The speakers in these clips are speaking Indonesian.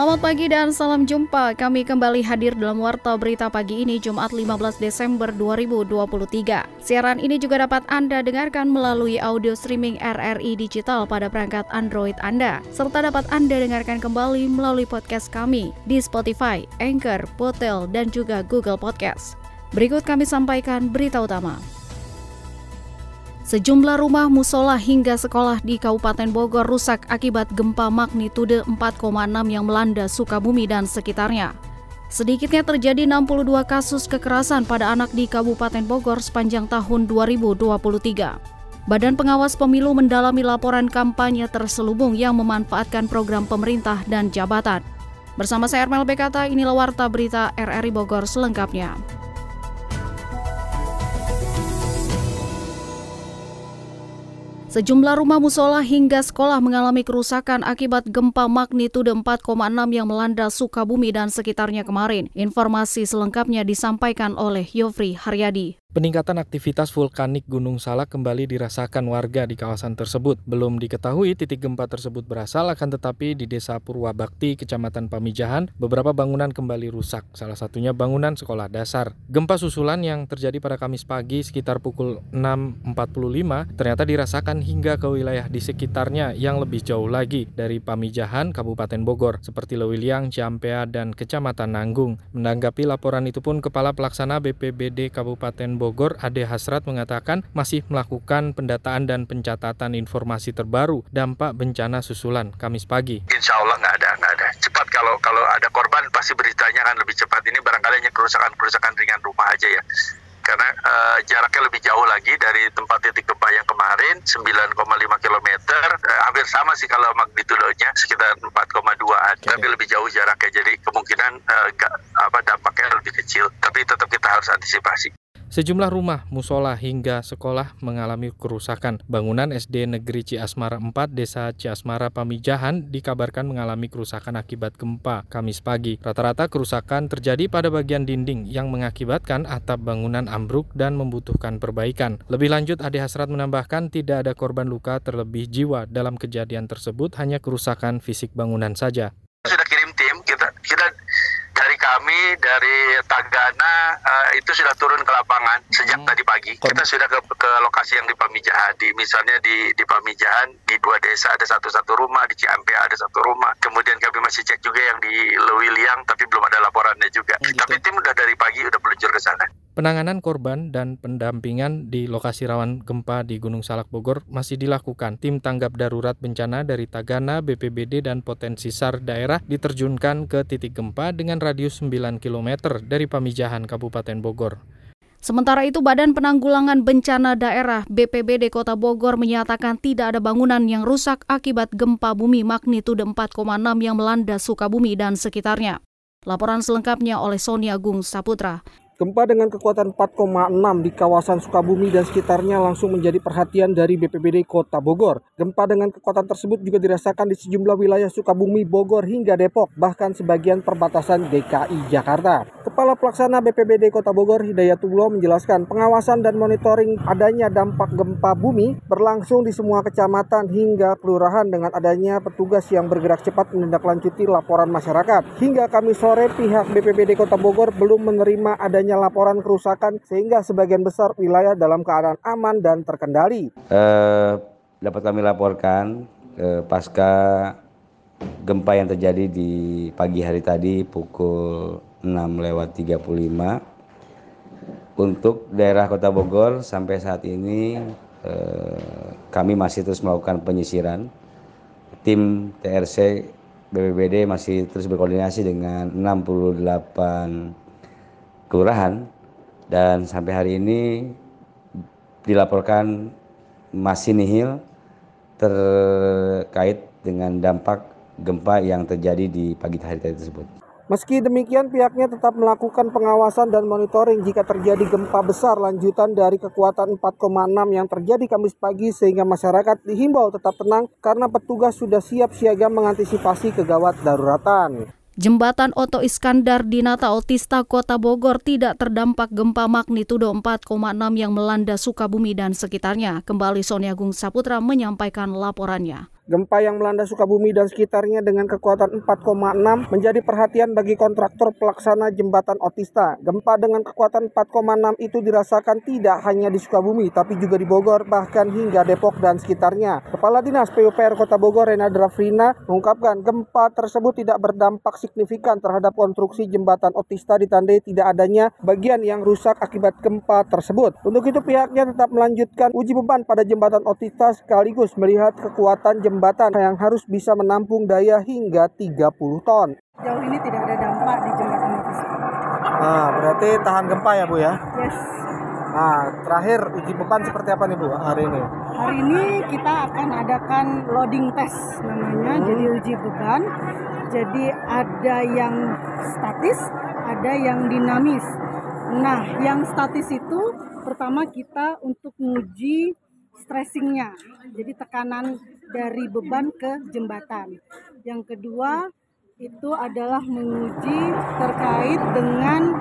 Selamat pagi dan salam jumpa. Kami kembali hadir dalam Warta Berita pagi ini Jumat 15 Desember 2023. Siaran ini juga dapat Anda dengarkan melalui audio streaming RRI Digital pada perangkat Android Anda. Serta dapat Anda dengarkan kembali melalui podcast kami di Spotify, Anchor, Potel, dan juga Google Podcast. Berikut kami sampaikan berita utama. Sejumlah rumah musola hingga sekolah di Kabupaten Bogor rusak akibat gempa magnitudo 4,6 yang melanda Sukabumi dan sekitarnya. Sedikitnya terjadi 62 kasus kekerasan pada anak di Kabupaten Bogor sepanjang tahun 2023. Badan Pengawas Pemilu mendalami laporan kampanye terselubung yang memanfaatkan program pemerintah dan jabatan. Bersama saya Ermel Bekata, inilah Warta Berita RRI Bogor selengkapnya. Sejumlah rumah musola hingga sekolah mengalami kerusakan akibat gempa magnitudo 4,6 yang melanda Sukabumi dan sekitarnya kemarin. Informasi selengkapnya disampaikan oleh Yofri Haryadi. Peningkatan aktivitas vulkanik Gunung Salak kembali dirasakan warga di kawasan tersebut. Belum diketahui titik gempa tersebut berasal, akan tetapi di Desa Purwabakti, Kecamatan Pamijahan, beberapa bangunan kembali rusak, salah satunya bangunan sekolah dasar. Gempa susulan yang terjadi pada Kamis pagi sekitar pukul 6.45 ternyata dirasakan hingga ke wilayah di sekitarnya yang lebih jauh lagi dari Pamijahan, Kabupaten Bogor, seperti Lewiliang, Ciampea, dan Kecamatan Nanggung. Menanggapi laporan itu pun Kepala Pelaksana BPBD Kabupaten Bogor, Ade Hasrat mengatakan masih melakukan pendataan dan pencatatan informasi terbaru dampak bencana susulan Kamis pagi. Insya Allah nggak ada, nggak ada. Cepat kalau kalau ada korban pasti beritanya akan lebih cepat. Ini barangkali hanya kerusakan-kerusakan ringan rumah aja ya karena uh, jaraknya lebih jauh lagi dari tempat titik gempa yang kemarin 9,5 km uh, hampir sama sih kalau magnitudonya sekitar 4,2 okay. tapi lebih jauh jaraknya jadi kemungkinan uh, gak, apa dampaknya lebih kecil tapi tetap kita harus antisipasi Sejumlah rumah, musola hingga sekolah mengalami kerusakan. Bangunan SD Negeri Ciasmara 4 Desa Ciasmara Pamijahan dikabarkan mengalami kerusakan akibat gempa Kamis pagi. Rata-rata kerusakan terjadi pada bagian dinding yang mengakibatkan atap bangunan ambruk dan membutuhkan perbaikan. Lebih lanjut, Ade Hasrat menambahkan tidak ada korban luka terlebih jiwa dalam kejadian tersebut, hanya kerusakan fisik bangunan saja. Sudah kirim tim, kita kita dari kami dari Tagana uh, itu sudah turun ke lapangan sejak hmm. tadi pagi. Kita sudah ke, ke lokasi yang di Pamijahan. Di misalnya di di Pamijahan di dua desa ada satu satu rumah, di Ciampea ada satu rumah. Kemudian kami masih cek juga yang di Lewiliang tapi belum ada laporannya juga. Hmm, gitu. Tapi tim udah dari pagi udah meluncur ke sana. Penanganan korban dan pendampingan di lokasi rawan gempa di Gunung Salak Bogor masih dilakukan. Tim tanggap darurat bencana dari Tagana, BPBD, dan potensi SAR daerah diterjunkan ke titik gempa dengan radius 9 km dari Pamijahan, Kabupaten Bogor. Sementara itu, Badan Penanggulangan Bencana Daerah BPBD Kota Bogor menyatakan tidak ada bangunan yang rusak akibat gempa bumi magnitudo 4,6 yang melanda Sukabumi dan sekitarnya. Laporan selengkapnya oleh Sony Agung Saputra. Gempa dengan kekuatan 4,6 di kawasan Sukabumi dan sekitarnya langsung menjadi perhatian dari BPBD Kota Bogor. Gempa dengan kekuatan tersebut juga dirasakan di sejumlah wilayah Sukabumi, Bogor hingga Depok, bahkan sebagian perbatasan DKI Jakarta. Kepala Pelaksana BPBD Kota Bogor Hidayatullah menjelaskan pengawasan dan monitoring adanya dampak gempa bumi berlangsung di semua kecamatan hingga kelurahan dengan adanya petugas yang bergerak cepat menindaklanjuti laporan masyarakat. Hingga kami sore pihak BPBD Kota Bogor belum menerima adanya adanya laporan kerusakan sehingga sebagian besar wilayah dalam keadaan aman dan terkendali. Uh, dapat kami laporkan uh, pasca gempa yang terjadi di pagi hari tadi pukul 6 lewat 35 untuk daerah Kota Bogor sampai saat ini eh, kami masih terus melakukan penyisiran. Tim TRC BPBD masih terus berkoordinasi dengan 68 kelurahan dan sampai hari ini dilaporkan masih nihil terkait dengan dampak gempa yang terjadi di pagi hari tadi tersebut. Meski demikian, pihaknya tetap melakukan pengawasan dan monitoring jika terjadi gempa besar lanjutan dari kekuatan 4,6 yang terjadi Kamis pagi sehingga masyarakat dihimbau tetap tenang karena petugas sudah siap siaga mengantisipasi kegawat daruratan. Jembatan Oto Iskandar di Nata Otista Kota Bogor tidak terdampak gempa magnitudo 4,6 yang melanda Sukabumi dan sekitarnya. Kembali Sony Agung Saputra menyampaikan laporannya. Gempa yang melanda Sukabumi dan sekitarnya dengan kekuatan 4,6 menjadi perhatian bagi kontraktor pelaksana jembatan Otista. Gempa dengan kekuatan 4,6 itu dirasakan tidak hanya di Sukabumi, tapi juga di Bogor, bahkan hingga Depok dan sekitarnya. Kepala Dinas PUPR Kota Bogor, Rena Drafrina, mengungkapkan gempa tersebut tidak berdampak signifikan terhadap konstruksi jembatan Otista ditandai tidak adanya bagian yang rusak akibat gempa tersebut. Untuk itu pihaknya tetap melanjutkan uji beban pada jembatan Otista sekaligus melihat kekuatan jembatan jembatan yang harus bisa menampung daya hingga 30 ton. Jauh ini tidak ada dampak di jembatan Nafis. Nah, berarti tahan gempa ya Bu ya? Yes. Nah, terakhir uji beban seperti apa nih Bu hari ini? Hari ini kita akan adakan loading test namanya, hmm. jadi uji beban. Jadi ada yang statis, ada yang dinamis. Nah, yang statis itu pertama kita untuk menguji stressingnya, jadi tekanan dari beban ke jembatan. Yang kedua itu adalah menguji terkait dengan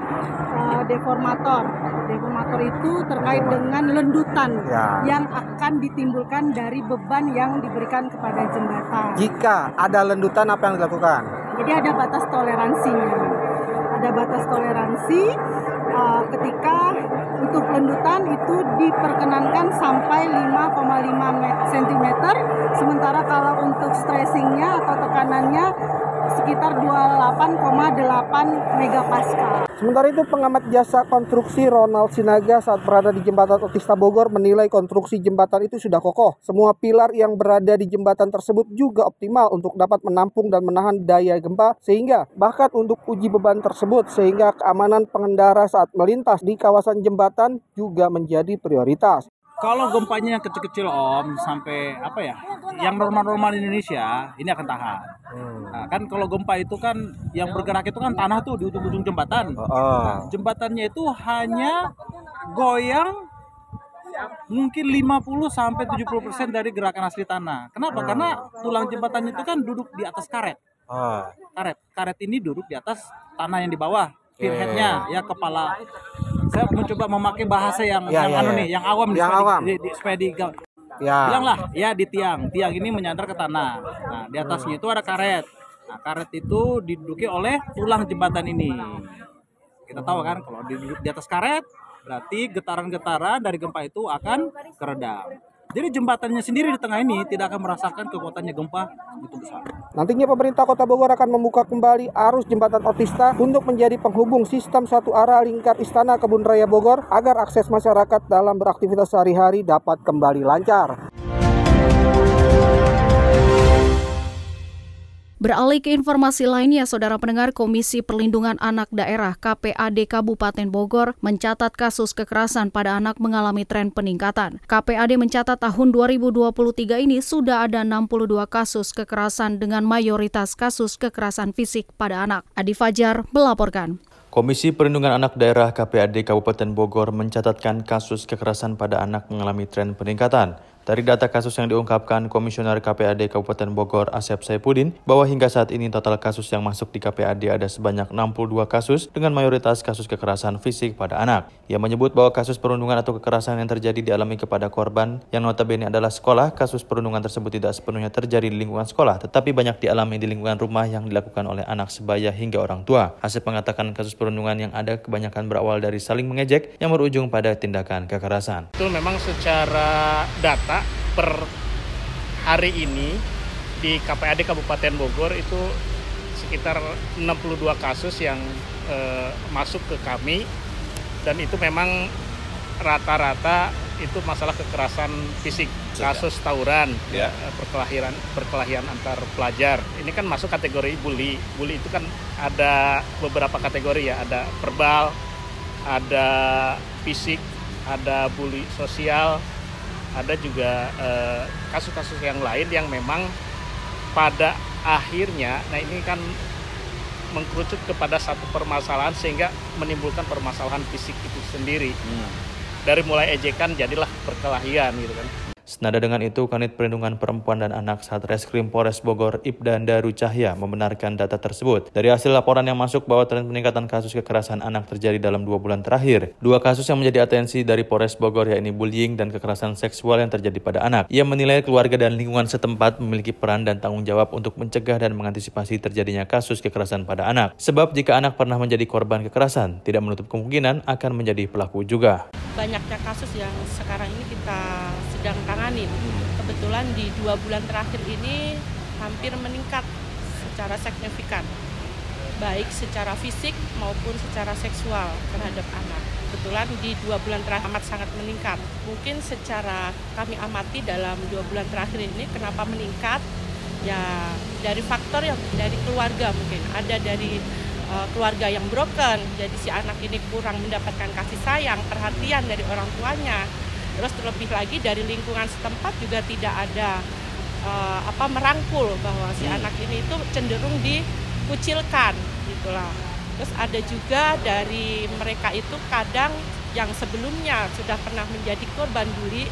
uh, deformator. Deformator itu terkait dengan lendutan ya. yang akan ditimbulkan dari beban yang diberikan kepada jembatan. Jika ada lendutan apa yang dilakukan? Jadi ada batas toleransinya. Ada batas toleransi uh, ketika untuk lendutan itu diperkenankan sampai 5,5 cm sementara kalau untuk stressingnya atau tekanannya sekitar 28,8 megapascal. Sementara itu pengamat jasa konstruksi Ronald Sinaga saat berada di jembatan Otista Bogor menilai konstruksi jembatan itu sudah kokoh. Semua pilar yang berada di jembatan tersebut juga optimal untuk dapat menampung dan menahan daya gempa sehingga bahkan untuk uji beban tersebut sehingga keamanan pengendara saat melintas di kawasan jembatan juga menjadi prioritas. Kalau gempanya yang kecil-kecil om sampai apa ya, yang normal-normal Indonesia ini akan tahan. Hmm. Nah, kan kalau gempa itu kan yang bergerak itu kan tanah tuh di ujung-ujung jembatan. Oh. Nah, jembatannya itu hanya goyang mungkin 50 sampai 70% dari gerakan asli tanah. Kenapa? Hmm. Karena tulang jembatannya itu kan duduk di atas karet. Oh. Karet, karet ini duduk di atas tanah yang di bawah, pinheadnya ya kepala saya mencoba memakai bahasa yang ya, yang ya, anu ya. nih, yang awam yang awam. Di, di, supaya di ya. bilanglah ya di tiang. Tiang ini menyandar ke tanah. Nah, di atasnya hmm. itu ada karet. Nah, karet itu diduduki oleh tulang jembatan ini. Kita tahu kan kalau di, di atas karet berarti getaran-getaran dari gempa itu akan keredam. Jadi jembatannya sendiri di tengah ini tidak akan merasakan kekuatannya gempa begitu besar. Nantinya pemerintah Kota Bogor akan membuka kembali arus jembatan Otista untuk menjadi penghubung sistem satu arah lingkar Istana Kebun Raya Bogor agar akses masyarakat dalam beraktivitas sehari-hari dapat kembali lancar. Beralih ke informasi lainnya, Saudara pendengar Komisi Perlindungan Anak Daerah KPAD Kabupaten Bogor mencatat kasus kekerasan pada anak mengalami tren peningkatan. KPAD mencatat tahun 2023 ini sudah ada 62 kasus kekerasan dengan mayoritas kasus kekerasan fisik pada anak. Adi Fajar melaporkan. Komisi Perlindungan Anak Daerah KPAD Kabupaten Bogor mencatatkan kasus kekerasan pada anak mengalami tren peningkatan. Dari data kasus yang diungkapkan Komisioner KPAD Kabupaten Bogor Asep Saipudin bahwa hingga saat ini total kasus yang masuk di KPAD ada sebanyak 62 kasus dengan mayoritas kasus kekerasan fisik pada anak. Ia menyebut bahwa kasus perundungan atau kekerasan yang terjadi dialami kepada korban yang notabene adalah sekolah, kasus perundungan tersebut tidak sepenuhnya terjadi di lingkungan sekolah, tetapi banyak dialami di lingkungan rumah yang dilakukan oleh anak sebaya hingga orang tua. Asep mengatakan kasus perundungan yang ada kebanyakan berawal dari saling mengejek yang berujung pada tindakan kekerasan. Itu memang secara data per hari ini di KPAD Kabupaten Bogor itu sekitar 62 kasus yang eh, masuk ke kami. Dan itu memang rata-rata itu masalah kekerasan fisik kasus tawuran ya. Eh, perkelahian perkelahian antar pelajar. Ini kan masuk kategori bully. Bully itu kan ada beberapa kategori ya. Ada verbal ada fisik ada bully sosial ada juga eh, kasus-kasus uh, yang lain yang memang pada akhirnya, nah ini kan mengkerucut kepada satu permasalahan sehingga menimbulkan permasalahan fisik itu sendiri. Hmm. Dari mulai ejekan jadilah perkelahian gitu kan. Senada dengan itu, Kanit Perlindungan Perempuan dan Anak Satreskrim Polres Bogor Ibda Daru Cahya membenarkan data tersebut. Dari hasil laporan yang masuk bahwa tren peningkatan kasus kekerasan anak terjadi dalam dua bulan terakhir. Dua kasus yang menjadi atensi dari Polres Bogor yakni bullying dan kekerasan seksual yang terjadi pada anak. Ia menilai keluarga dan lingkungan setempat memiliki peran dan tanggung jawab untuk mencegah dan mengantisipasi terjadinya kasus kekerasan pada anak. Sebab jika anak pernah menjadi korban kekerasan, tidak menutup kemungkinan akan menjadi pelaku juga. Banyaknya kasus yang sekarang ini kita sedang tangani. Kebetulan di dua bulan terakhir ini hampir meningkat secara signifikan, baik secara fisik maupun secara seksual terhadap anak. Kebetulan di dua bulan terakhir amat sangat meningkat. Mungkin secara kami amati dalam dua bulan terakhir ini kenapa meningkat? Ya dari faktor yang dari keluarga mungkin ada dari uh, keluarga yang broken, jadi si anak ini kurang mendapatkan kasih sayang, perhatian dari orang tuanya Terus terlebih lagi dari lingkungan setempat juga tidak ada uh, apa merangkul bahwa si hmm. anak ini itu cenderung dikucilkan gitulah. Terus ada juga dari mereka itu kadang yang sebelumnya sudah pernah menjadi korban bully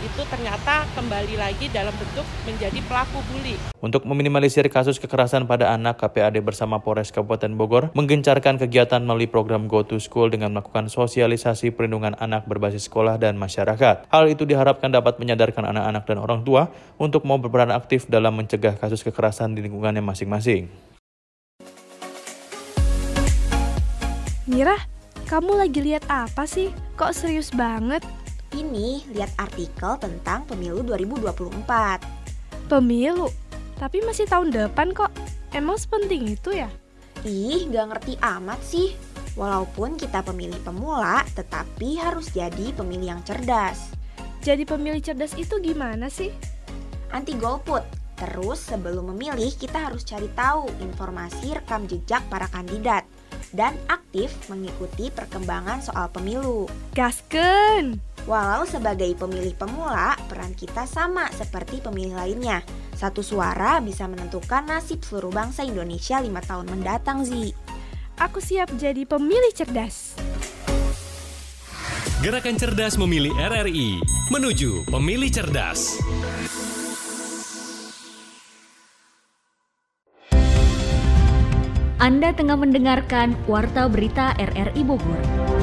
itu ternyata kembali lagi dalam bentuk menjadi pelaku bully. Untuk meminimalisir kasus kekerasan pada anak, KPAD bersama Polres Kabupaten Bogor menggencarkan kegiatan melalui program Go to School dengan melakukan sosialisasi perlindungan anak berbasis sekolah dan masyarakat. Hal itu diharapkan dapat menyadarkan anak-anak dan orang tua untuk mau berperan aktif dalam mencegah kasus kekerasan di lingkungannya masing-masing. Mira, kamu lagi lihat apa sih? Kok serius banget? Ini lihat artikel tentang pemilu 2024. Pemilu? Tapi masih tahun depan kok. Emang sepenting itu ya? Ih, gak ngerti amat sih. Walaupun kita pemilih pemula, tetapi harus jadi pemilih yang cerdas. Jadi pemilih cerdas itu gimana sih? Anti golput. Terus sebelum memilih, kita harus cari tahu informasi rekam jejak para kandidat dan aktif mengikuti perkembangan soal pemilu. Gasken! Walau sebagai pemilih pemula, peran kita sama seperti pemilih lainnya. Satu suara bisa menentukan nasib seluruh bangsa Indonesia lima tahun mendatang, Zi. Aku siap jadi pemilih cerdas. Gerakan Cerdas Memilih RRI menuju Pemilih Cerdas. Anda tengah mendengarkan Warta Berita RRI Bogor.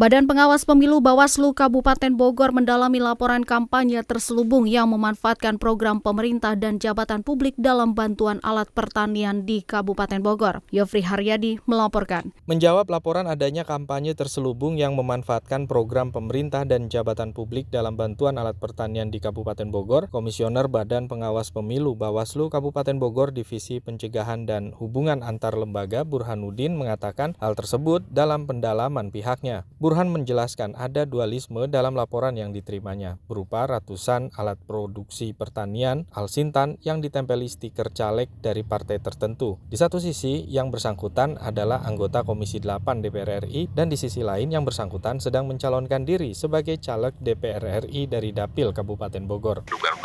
Badan Pengawas Pemilu Bawaslu Kabupaten Bogor mendalami laporan kampanye terselubung yang memanfaatkan program pemerintah dan jabatan publik dalam bantuan alat pertanian di Kabupaten Bogor. Yofri Haryadi melaporkan. Menjawab laporan adanya kampanye terselubung yang memanfaatkan program pemerintah dan jabatan publik dalam bantuan alat pertanian di Kabupaten Bogor, Komisioner Badan Pengawas Pemilu Bawaslu Kabupaten Bogor Divisi Pencegahan dan Hubungan Antar Lembaga Burhanuddin mengatakan hal tersebut dalam pendalaman pihaknya. Burhan menjelaskan ada dualisme dalam laporan yang diterimanya, berupa ratusan alat produksi pertanian Alsintan yang ditempeli stiker caleg dari partai tertentu. Di satu sisi, yang bersangkutan adalah anggota Komisi 8 DPR RI dan di sisi lain yang bersangkutan sedang mencalonkan diri sebagai caleg DPR RI dari Dapil Kabupaten Bogor. Dugaan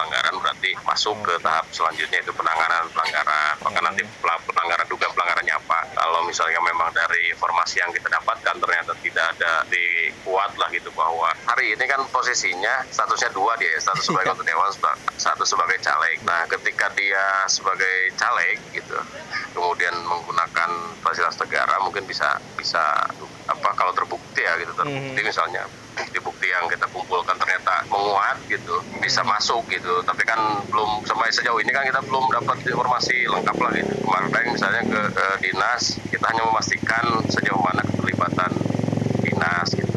berarti masuk ke tahap selanjutnya itu penanganan pelanggaran. Maka nanti pelanggaran dugaan pelanggarannya apa? Kalau misalnya memang dari informasi yang kita dapatkan ternyata tidak ada di kuat lah gitu bahwa hari ini kan posisinya statusnya dua dia status sebagai anggota dewan satu sebagai caleg nah ketika dia sebagai caleg gitu kemudian menggunakan fasilitas negara mungkin bisa bisa apa kalau terbukti ya gitu terbukti. Hmm. misalnya bukti-bukti yang kita kumpulkan ternyata menguat gitu bisa masuk gitu. Tapi kan belum sampai sejauh ini kan kita belum dapat informasi lengkap lah gitu. Kemarin misalnya ke, ke dinas kita hanya memastikan sejauh mana keterlibatan dinas gitu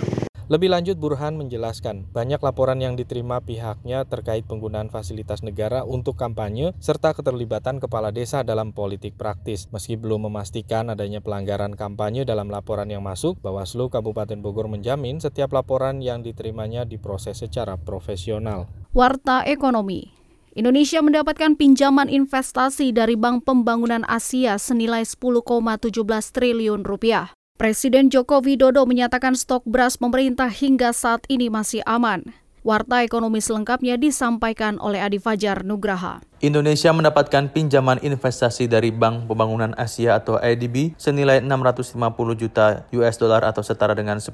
lebih lanjut Burhan menjelaskan, banyak laporan yang diterima pihaknya terkait penggunaan fasilitas negara untuk kampanye serta keterlibatan kepala desa dalam politik praktis. Meski belum memastikan adanya pelanggaran kampanye dalam laporan yang masuk, Bawaslu Kabupaten Bogor menjamin setiap laporan yang diterimanya diproses secara profesional. Warta Ekonomi Indonesia mendapatkan pinjaman investasi dari Bank Pembangunan Asia senilai 10,17 triliun rupiah. Presiden Joko Widodo menyatakan stok beras pemerintah hingga saat ini masih aman. Warta ekonomi selengkapnya disampaikan oleh Adi Fajar Nugraha. Indonesia mendapatkan pinjaman investasi dari Bank Pembangunan Asia atau IDB senilai 650 juta US dollar atau setara dengan 10,17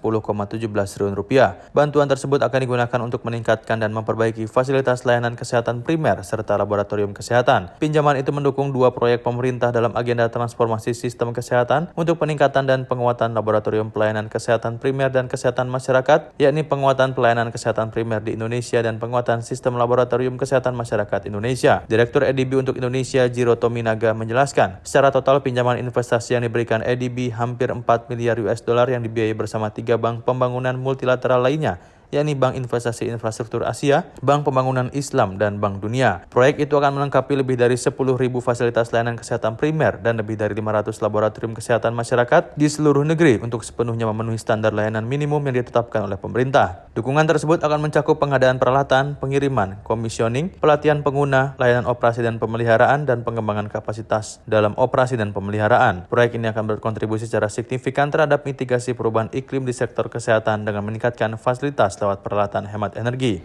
triliun rupiah. Bantuan tersebut akan digunakan untuk meningkatkan dan memperbaiki fasilitas layanan kesehatan primer serta laboratorium kesehatan. Pinjaman itu mendukung dua proyek pemerintah dalam agenda transformasi sistem kesehatan untuk peningkatan dan penguatan laboratorium pelayanan kesehatan primer dan kesehatan masyarakat, yakni penguatan pelayanan kesehatan primer di Indonesia dan penguatan sistem laboratorium kesehatan masyarakat Indonesia. Direktur EDB untuk Indonesia Jiro Tominaga menjelaskan, secara total pinjaman investasi yang diberikan EDB hampir 4 miliar US dollar yang dibiayai bersama tiga bank pembangunan multilateral lainnya yakni Bank Investasi Infrastruktur Asia, Bank Pembangunan Islam, dan Bank Dunia. Proyek itu akan melengkapi lebih dari 10.000 fasilitas layanan kesehatan primer dan lebih dari 500 laboratorium kesehatan masyarakat di seluruh negeri untuk sepenuhnya memenuhi standar layanan minimum yang ditetapkan oleh pemerintah. Dukungan tersebut akan mencakup pengadaan peralatan, pengiriman, komisioning, pelatihan pengguna, layanan operasi dan pemeliharaan, dan pengembangan kapasitas dalam operasi dan pemeliharaan. Proyek ini akan berkontribusi secara signifikan terhadap mitigasi perubahan iklim di sektor kesehatan dengan meningkatkan fasilitas lewat peralatan hemat energi.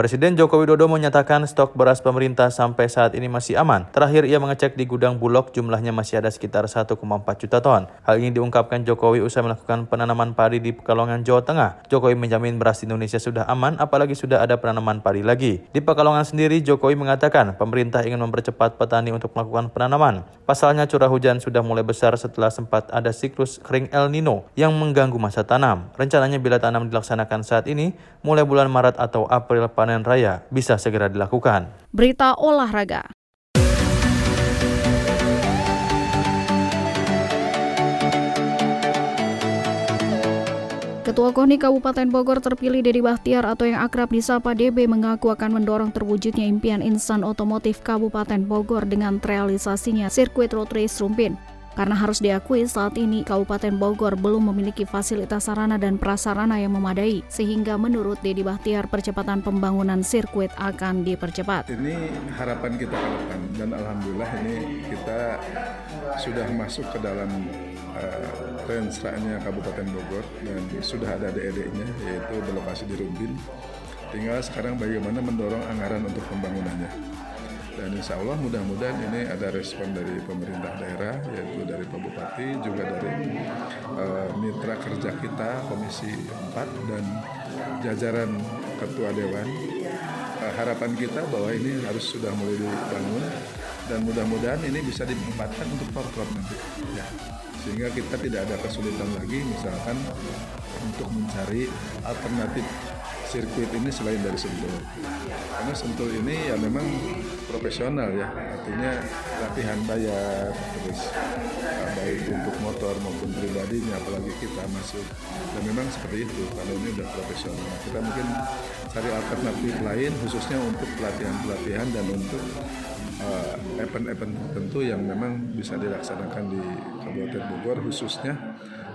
Presiden Joko Widodo menyatakan stok beras pemerintah sampai saat ini masih aman. Terakhir ia mengecek di gudang Bulog jumlahnya masih ada sekitar 1,4 juta ton. Hal ini diungkapkan Jokowi usai melakukan penanaman padi di Pekalongan, Jawa Tengah. Jokowi menjamin beras di Indonesia sudah aman apalagi sudah ada penanaman padi lagi. Di Pekalongan sendiri Jokowi mengatakan pemerintah ingin mempercepat petani untuk melakukan penanaman. Pasalnya curah hujan sudah mulai besar setelah sempat ada siklus kering El Nino yang mengganggu masa tanam. Rencananya bila tanam dilaksanakan saat ini, mulai bulan Maret atau April panen panen raya bisa segera dilakukan. Berita olahraga. Ketua KONI Kabupaten Bogor terpilih Dedi Bahtiar atau yang akrab disapa DB mengaku akan mendorong terwujudnya impian insan otomotif Kabupaten Bogor dengan realisasinya sirkuit road race Rumpin. Karena harus diakui saat ini Kabupaten Bogor belum memiliki fasilitas sarana dan prasarana yang memadai, sehingga menurut Dedi Bahtiar percepatan pembangunan sirkuit akan dipercepat. Ini harapan kita ke dan alhamdulillah ini kita sudah masuk ke dalam uh, rensranya Kabupaten Bogor dan sudah ada DED-nya yaitu berlokasi di Rumbin. Tinggal sekarang bagaimana mendorong anggaran untuk pembangunannya dan insya Allah mudah-mudahan ini ada respon dari pemerintah daerah yaitu dari Pak Bupati juga dari uh, mitra kerja kita Komisi 4 dan jajaran Ketua Dewan. Uh, harapan kita bahwa ini harus sudah mulai dibangun dan mudah-mudahan ini bisa dimanfaatkan untuk Porprov nanti. Ya sehingga kita tidak ada kesulitan lagi misalkan untuk mencari alternatif sirkuit ini selain dari Sentul. Karena Sentul ini ya memang profesional ya, artinya latihan bayar, terus uh, baik untuk motor maupun pribadinya, apalagi kita masuk. Dan memang seperti itu, kalau ini udah profesional. Kita mungkin cari alternatif lain khususnya untuk pelatihan-pelatihan dan untuk uh, event-event tertentu yang memang bisa dilaksanakan di Kabupaten Bogor khususnya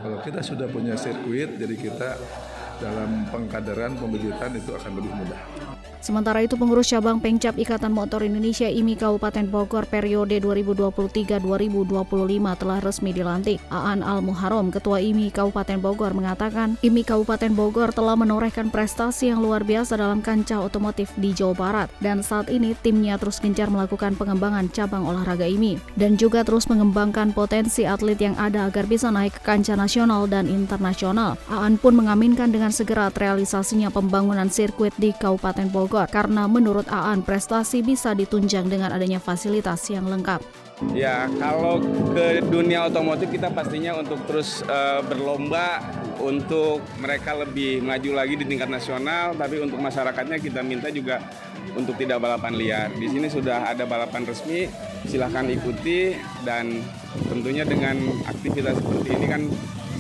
kalau kita sudah punya sirkuit jadi kita dalam pengkaderan pembibitan itu akan lebih mudah. Sementara itu pengurus cabang Pengcap Ikatan Motor Indonesia IMI Kabupaten Bogor periode 2023-2025 telah resmi dilantik. Aan Al Muharom, Ketua IMI Kabupaten Bogor mengatakan, IMI Kabupaten Bogor telah menorehkan prestasi yang luar biasa dalam kancah otomotif di Jawa Barat dan saat ini timnya terus gencar melakukan pengembangan cabang olahraga IMI dan juga terus mengembangkan potensi atlet yang ada agar bisa naik ke kancah nasional dan internasional. Aan pun mengaminkan dengan segera realisasinya pembangunan sirkuit di Kabupaten Bogor Bogor karena menurut Aan prestasi bisa ditunjang dengan adanya fasilitas yang lengkap. Ya, kalau ke dunia otomotif kita pastinya untuk terus uh, berlomba untuk mereka lebih maju lagi di tingkat nasional, tapi untuk masyarakatnya kita minta juga untuk tidak balapan liar. Di sini sudah ada balapan resmi, silahkan ikuti dan tentunya dengan aktivitas seperti ini kan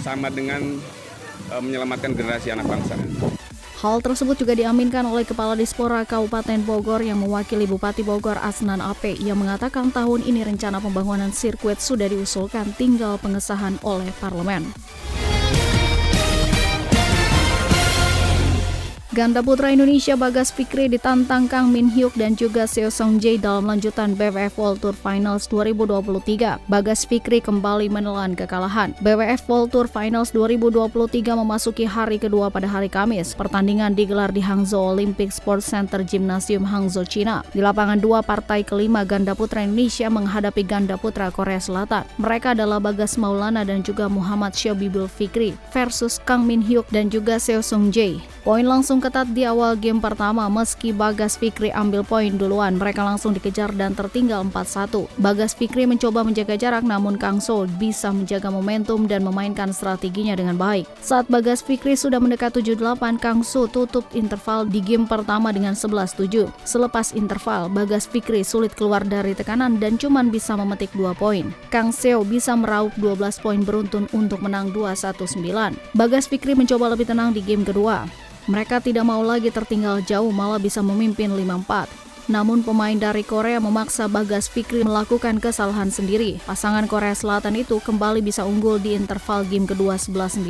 sama dengan uh, menyelamatkan generasi anak bangsa. Hal tersebut juga diaminkan oleh Kepala Dispora Kabupaten Bogor yang mewakili Bupati Bogor Asnan Ape yang mengatakan tahun ini rencana pembangunan sirkuit sudah diusulkan tinggal pengesahan oleh parlemen. Ganda putra Indonesia Bagas Fikri ditantang Kang Min Hyuk dan juga Seo Song Jae dalam lanjutan BWF World Tour Finals 2023. Bagas Fikri kembali menelan kekalahan. BWF World Tour Finals 2023 memasuki hari kedua pada hari Kamis. Pertandingan digelar di Hangzhou Olympic Sports Center Gymnasium Hangzhou, China. Di lapangan dua partai kelima ganda putra Indonesia menghadapi ganda putra Korea Selatan. Mereka adalah Bagas Maulana dan juga Muhammad Syabibul Fikri versus Kang Min Hyuk dan juga Seo Song Jae. Poin langsung ketat di awal game pertama meski Bagas Fikri ambil poin duluan, mereka langsung dikejar dan tertinggal 4-1. Bagas Fikri mencoba menjaga jarak namun Kang So bisa menjaga momentum dan memainkan strateginya dengan baik. Saat Bagas Fikri sudah mendekat 7-8, Kang So tutup interval di game pertama dengan 11-7. Selepas interval, Bagas Fikri sulit keluar dari tekanan dan cuma bisa memetik 2 poin. Kang Seo bisa meraup 12 poin beruntun untuk menang 2-1-9. Bagas Fikri mencoba lebih tenang di game kedua. Mereka tidak mau lagi tertinggal jauh malah bisa memimpin 5-4. Namun pemain dari Korea memaksa Bagas Fikri melakukan kesalahan sendiri. Pasangan Korea Selatan itu kembali bisa unggul di interval game kedua 11-9.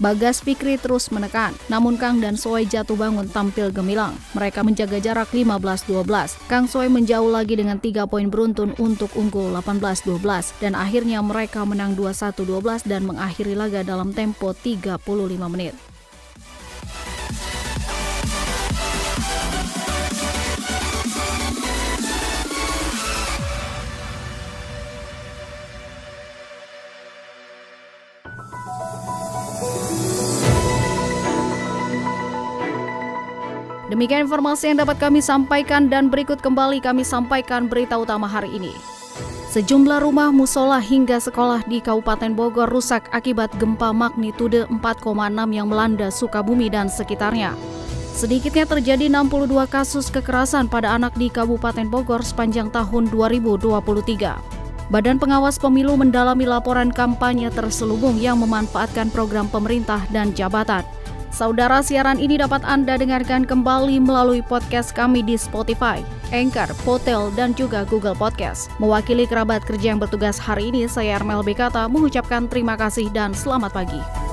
Bagas Fikri terus menekan, namun Kang dan Soe jatuh bangun tampil gemilang. Mereka menjaga jarak 15-12. Kang Soe menjauh lagi dengan 3 poin beruntun untuk unggul 18-12 dan akhirnya mereka menang 21-12 dan mengakhiri laga dalam tempo 35 menit. Demikian informasi yang dapat kami sampaikan dan berikut kembali kami sampaikan berita utama hari ini. Sejumlah rumah musola hingga sekolah di Kabupaten Bogor rusak akibat gempa magnitudo 4,6 yang melanda Sukabumi dan sekitarnya. Sedikitnya terjadi 62 kasus kekerasan pada anak di Kabupaten Bogor sepanjang tahun 2023. Badan Pengawas Pemilu mendalami laporan kampanye terselubung yang memanfaatkan program pemerintah dan jabatan. Saudara siaran ini dapat Anda dengarkan kembali melalui podcast kami di Spotify, Anchor, Potel, dan juga Google Podcast. Mewakili kerabat kerja yang bertugas hari ini, saya Armel Bekata mengucapkan terima kasih dan selamat pagi.